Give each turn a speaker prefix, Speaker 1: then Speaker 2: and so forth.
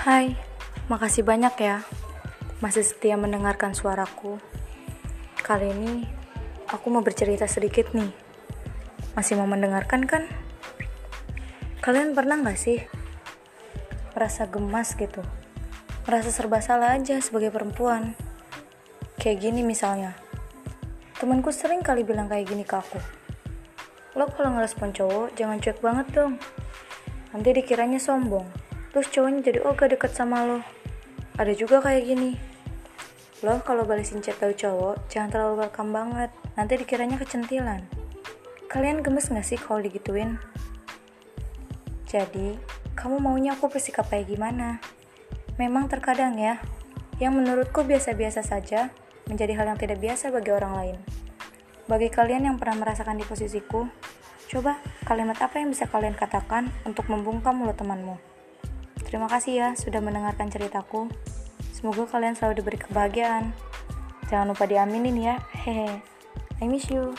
Speaker 1: Hai, makasih banyak ya masih setia mendengarkan suaraku. Kali ini aku mau bercerita sedikit nih. Masih mau mendengarkan kan? Kalian pernah gak sih merasa gemas gitu? Merasa serba salah aja sebagai perempuan. Kayak gini misalnya. Temanku sering kali bilang kayak gini ke aku. Lo kalau ngerespon cowok jangan cuek banget dong. Nanti dikiranya sombong. Terus cowoknya jadi ogah deket sama lo. Ada juga kayak gini. Lo kalau balesin chat tau cowok, jangan terlalu welcome banget. Nanti dikiranya kecentilan. Kalian gemes gak sih kalau digituin? Jadi, kamu maunya aku bersikap kayak gimana? Memang terkadang ya, yang menurutku biasa-biasa saja menjadi hal yang tidak biasa bagi orang lain. Bagi kalian yang pernah merasakan di posisiku, coba kalimat apa yang bisa kalian katakan untuk membungkam mulut temanmu? Terima kasih ya sudah mendengarkan ceritaku. Semoga kalian selalu diberi kebahagiaan. Jangan lupa diaminin ya. Hehe. I miss you.